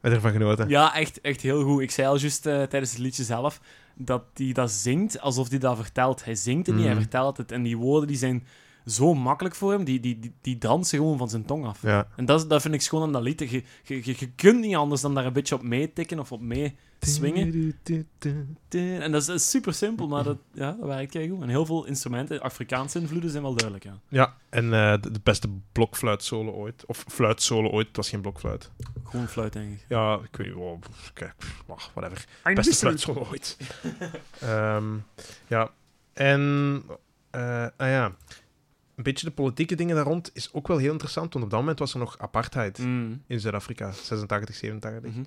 Heb je ervan genoten? Ja, echt, echt heel goed. Ik zei al juist eh, tijdens het liedje zelf dat hij dat zingt alsof hij dat vertelt. Hij zingt het niet, hij Mhm. vertelt het. En die woorden die zijn zo makkelijk voor hem, die, die, die, die dansen gewoon van zijn tong af. Ja. En dat, dat vind ik schoon aan dat lied. Je, je, je, je kunt niet anders dan daar een beetje op meetikken of op mee swingen. En dat is, super simpel, maar dat, ja, dat werkt keigoed. En heel veel instrumenten, Afrikaanse invloeden zijn wel duidelijk. Ja. Ja, en eh, de, de beste blokfluitsolo ooit. Of fluitsolo ooit, het was geen blokfluit. Gewoon fluit, denk ik. Ja, ik weet niet, wow, kijk, oh, whatever. Beste fluitsolo ooit. Ehm, ja, en eh, ah ja, een beetje de politieke dingen daar rond is ook wel heel interessant, want op dat moment was er nog apartheid Mm. in Zuid-Afrika, 86, 87. Mhm.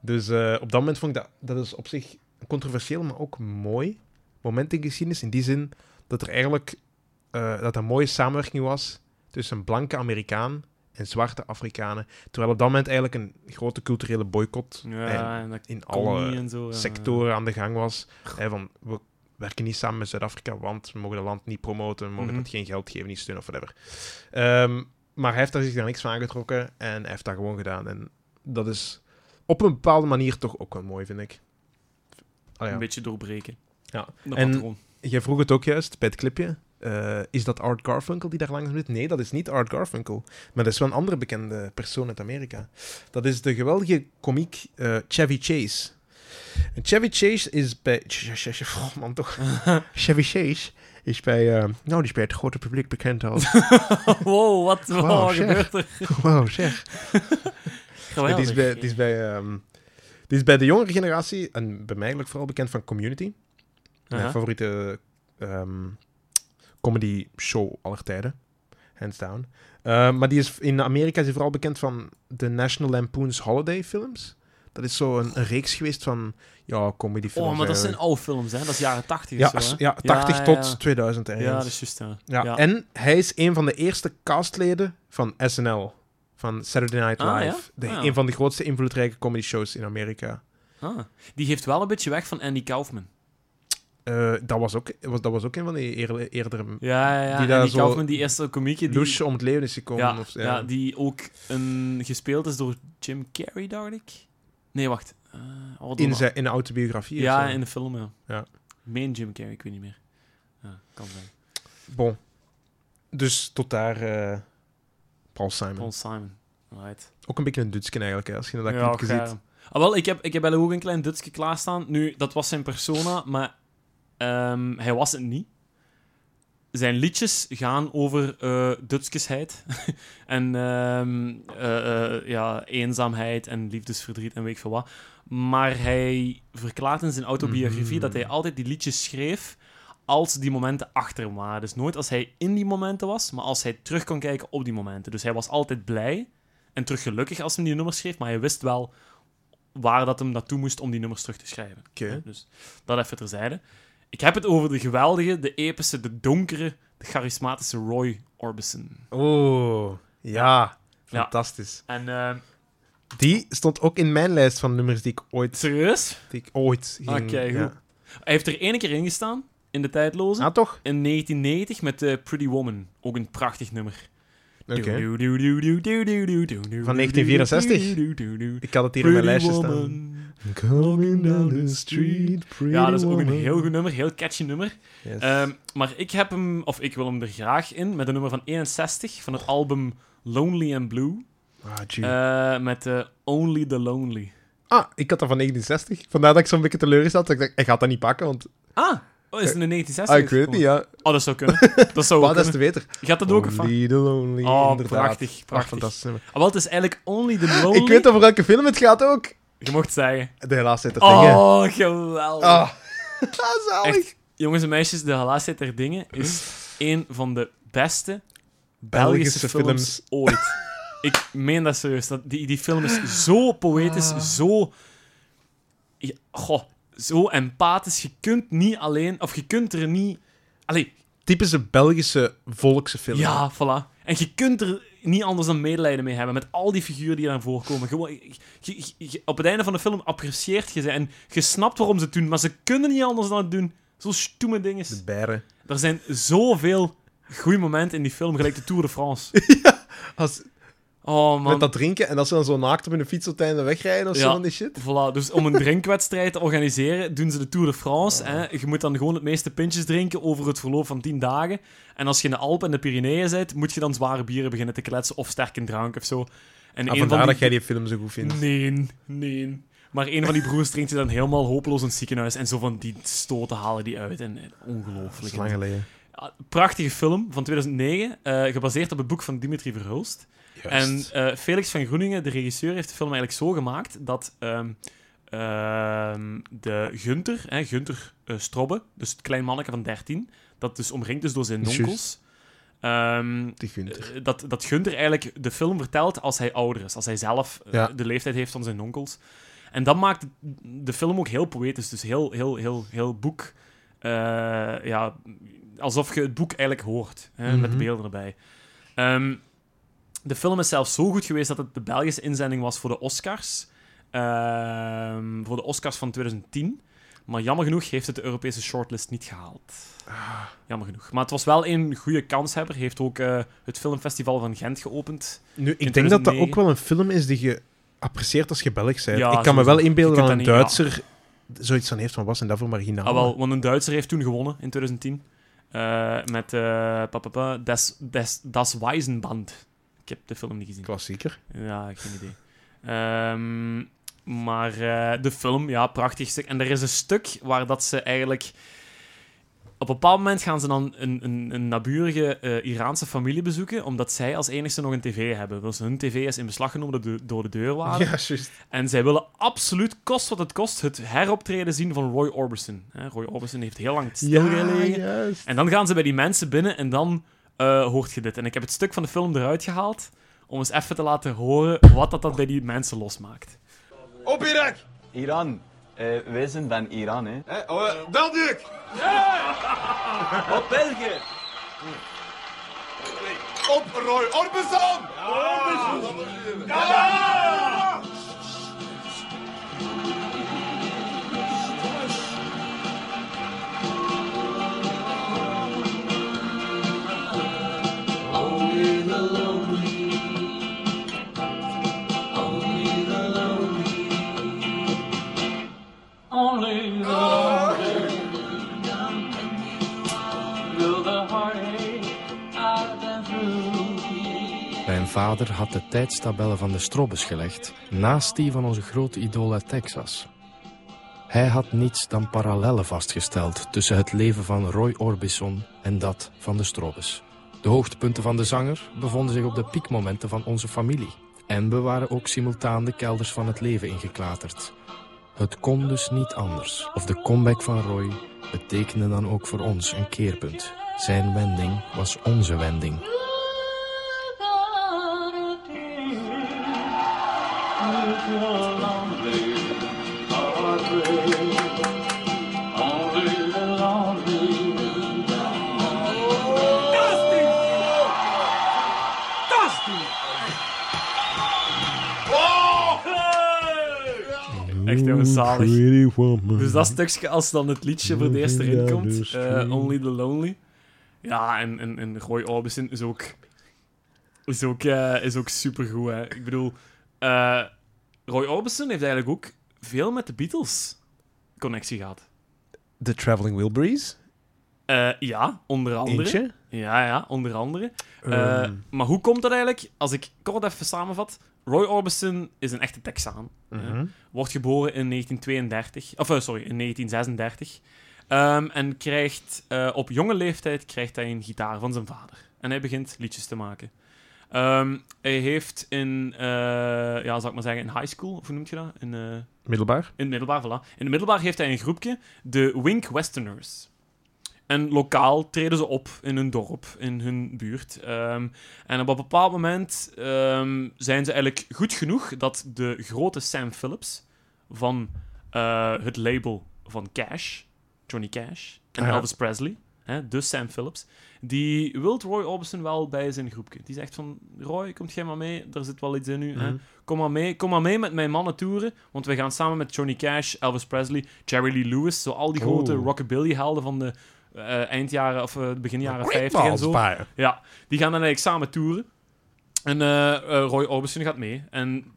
Dus eh, op dat moment vond ik dat, dat is op zich een controversieel, maar ook mooi moment in geschiedenis. In die zin dat er eigenlijk eh, dat een mooie samenwerking was tussen een blanke Amerikaan en zwarte Afrikanen. Terwijl op dat moment eigenlijk een grote culturele boycott Ja, en in alle en zo. ja. sectoren aan de gang was. Hè, van, we werken niet samen met Zuid-Afrika, want we mogen het land niet promoten, we mogen Mhm. het geen geld geven, niet steunen of whatever. Ehm, maar hij heeft daar zich daar niks van aangetrokken en hij heeft dat gewoon gedaan. En dat is op een bepaalde manier toch ook wel mooi, vind ik. Ah, ja. Een beetje doorbreken. Ja. Dat En- patroon. Jij vroeg het ook juist bij het clipje. Eh, is dat Art Garfunkel die daar langs zit? Nee, dat is niet Art Garfunkel. Maar dat is wel een andere bekende persoon uit Amerika. Dat is de geweldige komiek eh, Chevy Chase. En Chevy Chase is bij... Oh man, toch. Chevy Chase is bij... eh, nou, die is bij het grote publiek bekend als... wow, wat Wauw, wow, gebeurt er? wow, zeg. Geweldig. die, is bij, die, is bij, ehm, die is bij de jongere generatie, en bij mij eigenlijk vooral bekend van Community. Mijn favoriete ehm, comedy show aller tijden. Hands down. Eh, maar die is, in Amerika is hij vooral bekend van de National Lampoon's Holiday films. Dat is zo een, een reeks geweest van ja, comedyfilms. Oh, maar dat zijn oude films, hè? Dat is jaren 80 ja, zo, ja, 80 ja, tot ja. 2000 ergens. Ja, dat is juist, ja. Ja, Ja. En hij is een van de eerste castleden van SNL. Van Saturday Night Live. Ah, ja? de, Ah. Een van de grootste invloedrijke comedy shows in Amerika. Ah, die geeft wel een beetje weg van Andy Kaufman. Eh, dat, was ook, was, dat was ook een van die eer- eerdere Ja, ja, ja. Die daar Kaufman, die eerste komiekje die... douche om het leven is gekomen. ja, of, ja. die ook een, gespeeld is door Jim Carrey, dacht ik. Nee, wacht. Eh, oh, in, zijn, in een autobiografie. of Ja, in de film, ja. Ja. Main Jim Carrey, ik weet niet meer. Ja, kan zijn. Bon. Dus tot daar eh, Paul Simon. Paul Simon. Right. Ook een beetje een Dutsken eigenlijk, hè, als je dat ja, clipje ziet. Ah, wel, ik heb, ik heb ook een klein Dutske klaarstaan. Nu, dat was zijn persona, maar ehm, hij was het niet. Zijn liedjes gaan over eh Dutskesheid en ehm, eh, eh, ja, eenzaamheid en liefdesverdriet en weet ik veel wat. Maar hij verklaart in zijn autobiografie Mhm. dat hij altijd die liedjes schreef als die momenten achter hem waren. Dus nooit als hij in die momenten was, maar als hij terug kon kijken op die momenten. Dus hij was altijd blij en terug gelukkig als hij die nummers schreef, maar hij wist wel waar dat hem naartoe moest om die nummers terug te schrijven. Oké. Dus dat even terzijde. Ik heb het over de geweldige, de epische, de donkere, de charismatische Roy Orbison. Oh, ja. Fantastisch. En eh, Die stond ook in mijn lijst van nummers die ik ooit, serieus? die ik ooit ging... Oké, ja. goed. Hij heeft er ene keer in gestaan, in de tijdloze. Ah, toch? In 1990 met eh, Pretty Woman. Ook een prachtig nummer. Oké. Van 1964? Ik had het hier in mijn lijstje staan. Coming down the street, pretty Ja, dat is ook een heel goed nummer, heel catchy nummer. Yes. Ehm, maar ik heb hem, of ik wil hem er graag in, met een nummer van 61 van het album Lonely and Blue. ah, gee. eh, met eh, Only the Lonely. ah, ik had dat van 1960. Vandaar dat ik zo'n beetje teleurgesteld was. Ik dacht, ik ga dat niet pakken, want... Ah, oh, is het in 1960? Ah, ik weet het niet, ja. Oh, dat zou kunnen. Dat zou Maar dat is te beter. Gaat dat ook of wat? Only the lonely, Oh, inderdaad. prachtig, Ah, prachtig. fantastisch. Ah, wel, het is eigenlijk Only the Lonely. Ik weet over welke film het gaat ook. Je mocht zeggen. De helaas zit er dingen. Oh, geweldig. Ah, zalig. Echt, jongens en meisjes, De Helaasheid der Dingen is een van de beste Belgische, Belgische films, films. ooit. Ik meen dat serieus. Dat, die, die film is zo poëtisch, Ah. zo... Ja, goh, zo empathisch. Je kunt niet alleen... Of je kunt er niet... Allee, Typische Belgische volkse film. ja, voilà. En je kunt er niet anders dan medelijden mee hebben met al die figuren die daar voorkomen. Gewoon, je- je- je- op het einde van de film apprecieert je ze en je snapt waarom ze het doen, maar ze kunnen niet anders dan het doen. Zo stoeme dingen. De beren. Er zijn zoveel goede momenten in die film, gelijk de Tour de France. Als, Oh man. Met dat drinken en dat ze dan zo naakt op hun fiets op het einde wegrijden of Ja. zo van die shit. Voilà, dus om een drinkwedstrijd te organiseren, doen ze de Tour de France. Hè. Je moet dan gewoon het meeste pintjes drinken over het verloop van 10 dagen. En als je in de Alpen en de Pyreneeën bent, moet je dan zware bieren beginnen te kletsen of sterke drank of zo. En Ah, vandaar van dat jij die film zo goed vindt. Nee, nee. Maar een van die broers drinkt je dan helemaal hopeloos in het ziekenhuis. En zo van die stoten halen die uit. En, ongelooflijk. lang geleden. Ja, prachtige film van 2009, eh, gebaseerd op het boek van Dimitri Verhulst. En eh, Felix van Groeningen, de regisseur, heeft de film eigenlijk zo gemaakt dat ehm, de Gunther, hè, Gunther eh, Strobbe, dus het klein manneke van 13, dat dus omringd is door zijn Juist. nonkels, ehm, eh, dat, dat Gunther eigenlijk de film vertelt als hij ouder is, als hij zelf Ja. de leeftijd heeft van zijn onkels. En dat maakt de film ook heel poëtisch, dus heel, heel, heel, heel boek. ja, alsof je het boek eigenlijk hoort, hè, met de Mhm. beelden erbij. Ehm, de film is zelfs zo goed geweest dat het de Belgische inzending was voor de Oscars. Ehm, voor de Oscars van 2010. Maar jammer genoeg heeft het de Europese shortlist niet gehaald. Jammer genoeg. Maar het was wel een goede kanshebber. Heeft ook eh, het filmfestival van Gent geopend. Nu, ik denk dat dat 2009. ook wel een film is die je apprecieert als je Belg bent. Ja, ik kan me wel inbeelden dat een niet- Duitser zoiets van heeft van was en dat voor marginaal. Ah, wel, want een Duitser heeft toen gewonnen in 2010. eh, met eh pa, pa, das, das, das. Ik heb de film niet gezien. Klassieker. Ja, geen idee. Ehm, maar eh, de film, ja, prachtig stuk. En er is een stuk waar dat ze eigenlijk... Op een bepaald moment gaan ze dan een, een, een naburige eh, Iraanse familie bezoeken, omdat zij als enigste nog een tv hebben. Dus hun tv is in beslag genomen door de, door de deurwaarder. Ja, juist. En zij willen absoluut, kost wat het kost, het heroptreden zien van Roy Orbison. Hè, Roy Orbison heeft heel lang stilgelegen. juist. En dan gaan ze bij die mensen binnen en dan eh, hoort je dit. En ik heb het stuk van de film eruit gehaald om eens even te laten horen wat dat, dat bij die mensen losmaakt. Op Irak! Iran. Eh, wij zijn van Iran, hè. Hè? Oh, eh, België! Op België! Op Roy Orbison! Only vader had de tijdstabellen van de Strobbes gelegd, naast die van onze grote idool uit Texas. Hij had niets dan parallellen vastgesteld tussen het leven van Roy Orbison en dat van de Strobbes. De hoogtepunten van de zanger bevonden zich op de piekmomenten van onze familie. En we waren ook simultaan de kelders van het leven ingeklaterd. Het kon dus niet anders. Of de comeback van Roy betekende dan ook voor ons een keerpunt. Zijn wending was onze wending. Echt jongens, zalig. Pretty woman. Dus dat stukje, als dan het liedje voor de eerste erin komt, eh, Only the Lonely. Ja, en, en, en Roy Orbison is ook, is ook, eh, is ook supergoed. Hè. Ik bedoel, eh, Roy Orbison heeft eigenlijk ook veel met de Beatles connectie gehad. The Traveling Wilburys. Eh, ja, onder andere. Eentje. Ja, ja, onder andere. Eh, Ehm, maar hoe komt dat eigenlijk? Als ik kort even samenvat. Roy Orbison is een echte Texaan. mhm. Wordt geboren in 1932. Of, eh, sorry, in 1936. Ehm, en krijgt eh, op jonge leeftijd krijgt hij een gitaar van zijn vader. En hij begint liedjes te maken. Ehm, hij heeft in, eh, ja, zal ik maar zeggen, in high school, of hoe noem je dat? In, Middelbaar. in het middelbaar, voilà. In het middelbaar heeft hij een groepje, de Wink Westerners. En lokaal treden ze op in hun dorp, in hun buurt. Ehm, en op een bepaald moment ehm, zijn ze eigenlijk goed genoeg dat de grote Sam Phillips van eh, het label van Cash, Johnny Cash, en Ah, ja. Elvis Presley, hè, de Sam Phillips, die wil Roy Orbison wel bij zijn groepje. Die zegt van, Roy, komt jij maar mee? Er zit wel iets in u. hè? Mhm. Kom maar mee, kom maar mee met mijn mannen toeren, want we gaan samen met Johnny Cash, Elvis Presley, Jerry Lee Lewis, zo al die grote Oeh. rockabilly-helden van de eh, eindjaren of eh, begin jaren 50 en zo. Ja, die gaan dan eigenlijk samen toeren. En eh, Roy Orbison gaat mee. En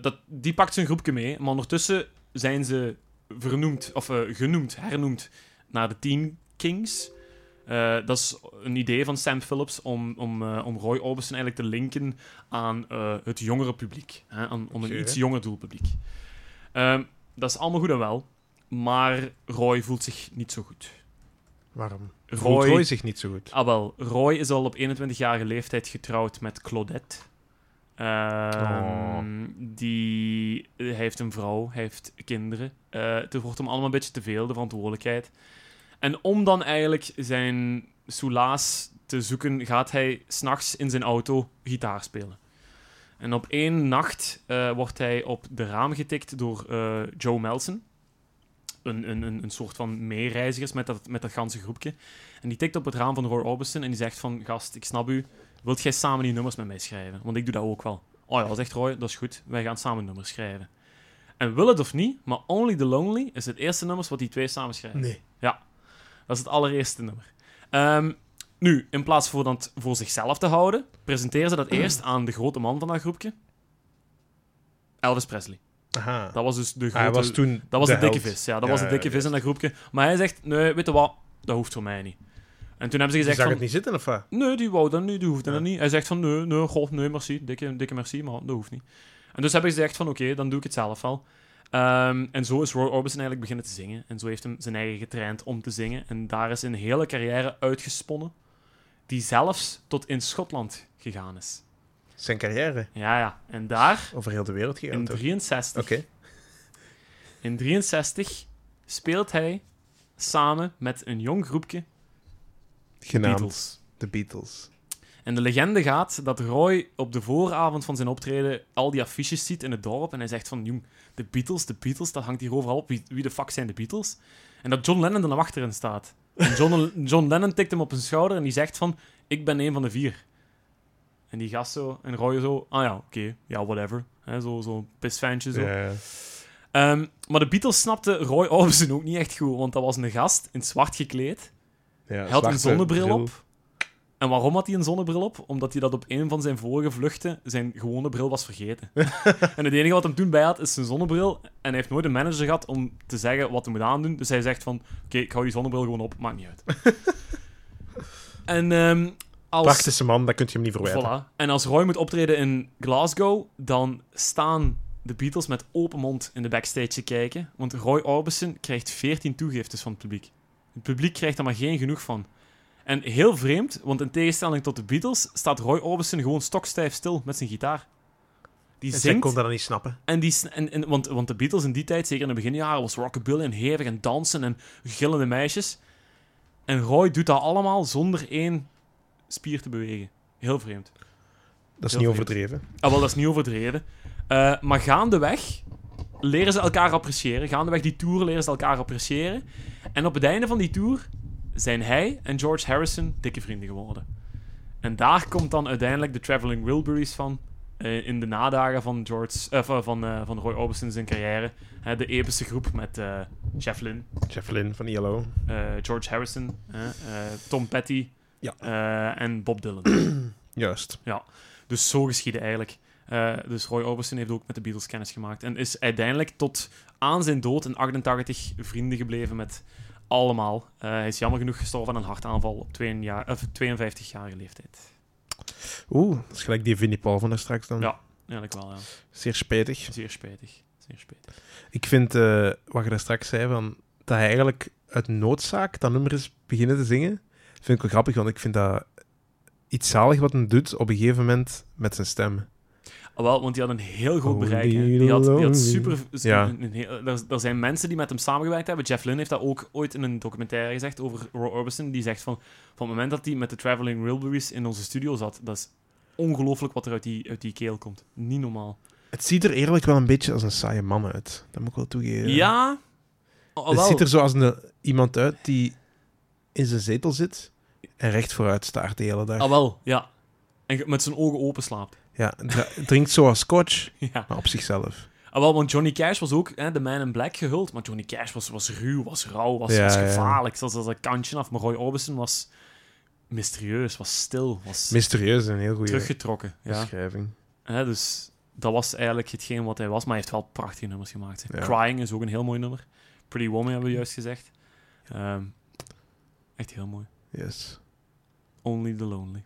dat, die pakt zijn groepje mee. Maar ondertussen zijn ze vernoemd, of genoemd, hernoemd naar de Teen Kings. Dat is een idee van Sam Phillips om, om, om Roy Orbison eigenlijk te linken aan het jongere publiek. Hè, aan, om een iets jonger doelpubliek. Ehm, dat is allemaal goed en wel. Maar Roy voelt zich niet zo goed. Waarom? Roy, Voelt Roy zich niet zo goed? Ah, wel. Roy is al op 21-jarige leeftijd getrouwd met Claudette. Oh. die, hij heeft een vrouw, hij heeft kinderen. Eh, het wordt hem allemaal een beetje te veel, de verantwoordelijkheid. En om dan eigenlijk zijn soelaas te zoeken, gaat hij s'nachts in zijn auto gitaar spelen. En op één nacht eh, wordt hij op de raam getikt door eh, Joe Melson. Een, een, een, soort van meereizigers met dat, met dat ganse groepje. En die tikt op het raam van Roy Orbison en die zegt van... Gast, ik snap u. Wilt jij samen die nummers met mij schrijven? Want ik doe dat ook wel. Oh ja, zegt Roy, dat is goed. Wij gaan samen nummers schrijven. En wil het of niet, maar Only the Lonely is het eerste nummer wat die twee samen schrijven. Nee. Dat is het allereerste nummer. Ehm, nu, in plaats voor dat voor zichzelf te houden, presenteren ze dat eerst aan de grote man van dat groepje. Elvis Presley. Aha. Dat was dus de grote... Hij was toen Dat was de, dikke vis. Ja, dat Ja, was de dikke vis in dat groepje. Maar hij zegt, nee, weet je wat, dat hoeft voor mij niet. En toen hebben ze gezegd zag van, het niet zitten, of wat? nee, die wou dat niet, die hoefde Ja. dat niet. Hij zegt van, nee, nee, god, nee, merci, dikke, dikke merci, maar dat hoeft niet. En dus hebben ze gezegd van, oké, dan doe ik het zelf wel. Ehm, en zo is Roy Orbison eigenlijk beginnen te zingen. En zo heeft hem zijn eigen getraind om te zingen. En daar is een hele carrière uitgesponnen, die zelfs tot in Schotland gegaan is. Zijn carrière Ja, ja. En daar, over heel de wereld gegaan. in toch? 63, Oké. In 63 speelt hij samen met een jong groepje Genaamd Beatles. de Beatles. En de legende gaat dat Roy op de vooravond van zijn optreden al die affiches ziet in het dorp en hij zegt van, jong, de Beatles, de Beatles, dat hangt hier overal op. Wie, wie de fuck zijn de Beatles? En dat John Lennon er naar achterin staat. En John, John Lennon tikt hem op zijn schouder en die zegt van, ik ben een van de vier. En die gast zo, en Roy zo, ah ja, oké, ja, whatever. Hè, zo, zo pisfantje zo. Ehm, maar de Beatles snapte Roy Orbison ook niet echt goed, want dat was een gast in zwart gekleed. Ja, Hij had een zonnebril bril. op. En waarom had hij een zonnebril op? Omdat hij dat op een van zijn vorige vluchten zijn gewone bril was vergeten. en het enige wat hem toen bij had, is zijn zonnebril. En hij heeft nooit een manager gehad om te zeggen wat hij moet aandoen. Dus hij zegt van, oké, ik hou die zonnebril gewoon op, maakt niet uit. en ehm, als... Praktische man, dat kun je hem niet verwijten. Voilà. En als Roy moet optreden in Glasgow, dan staan de Beatles met open mond in de backstage te kijken. Want Roy Orbison krijgt 14 toegiftes van het publiek. Het publiek krijgt er maar geen genoeg van. En heel vreemd, want in tegenstelling tot de Beatles staat Roy Orbison gewoon stokstijf stil met zijn gitaar. Die En zij zingt kon dat dan niet snappen. en die, en, en, want, want de Beatles in die tijd, zeker in de beginjaren, was rockabilly en hevig en dansen en gillende meisjes. En Roy doet dat allemaal zonder één spier te bewegen. Heel vreemd. Dat is Heel niet vreemd. overdreven. Ah, wel, dat is niet overdreven. Eh, maar gaandeweg leren ze elkaar appreciëren. Gaandeweg die tour leren ze elkaar appreciëren. En op het einde van die tour zijn hij en George Harrison dikke vrienden geworden. En daar komt dan uiteindelijk de Traveling Wilburys van. eh, in de nadagen van, George, eh, van, van, van Roy Orbison zijn carrière. De epische groep met Jeff Lynne, Jeff Lynne van ILO. George Harrison, Tom Petty Ja. eh, en Bob Dylan. Juist. Dus zo geschiedde eigenlijk. Eh, dus Roy Orbison heeft ook met de Beatles kennis gemaakt. En is uiteindelijk tot aan zijn dood in 88 vrienden gebleven met allemaal. Eh, hij is jammer genoeg gestorven aan een hartaanval op 2 jaar, of 52-jarige leeftijd. Oeh, dat is gelijk die Vinnie Paul van daar straks dan. Ja. Eigenlijk wel, ja. Zeer spijtig. Zeer spijtig. Zeer spijtig. Ik vind, wat je daar straks zei, van, dat hij eigenlijk uit noodzaak dat nummer is beginnen te zingen, vind ik wel grappig, want ik vind dat iets zalig wat hij doet op een gegeven moment met zijn stem. Ah, wel, want die had een heel groot Holy bereik. Hè. Die, had, die had super... Ja. Een, er, er zijn mensen die met hem samengewerkt hebben. Jeff Lynne heeft dat ook ooit in een documentaire gezegd over Roy Orbison. Die zegt van, van het moment dat hij met de Traveling Wilburys in onze studio zat, dat is ongelooflijk wat er uit die, uit die keel komt. Niet normaal. Het ziet er eerlijk wel een beetje als een saaie man uit. Dat moet ik wel toegeven. Ja? Oh, Het wel. ziet er zo als een, iemand uit die in zijn zetel zit en recht vooruit staart de hele dag. Ah, wel, ja. En met zijn ogen open slaapt. Ja, drinkt zoals scotch, ja. maar op zichzelf. Ah, wel, want Johnny Cash was ook hè, de Man in Black gehuld. Maar Johnny Cash was, was ruw, was rauw, was, Ja, was ja. gevaarlijk. Zelfs als een kantje af. Maar Roy Orbison was mysterieus, was stil, was Mysterieus, een heel goede teruggetrokken. Ja. beschrijving. Hè, dus dat was eigenlijk hetgeen wat hij was, maar hij heeft wel prachtige nummers gemaakt. Ja. Crying is ook een heel mooi nummer. Pretty Woman hebben we juist gezegd. Ehm, echt heel mooi. Yes. Only the Lonely.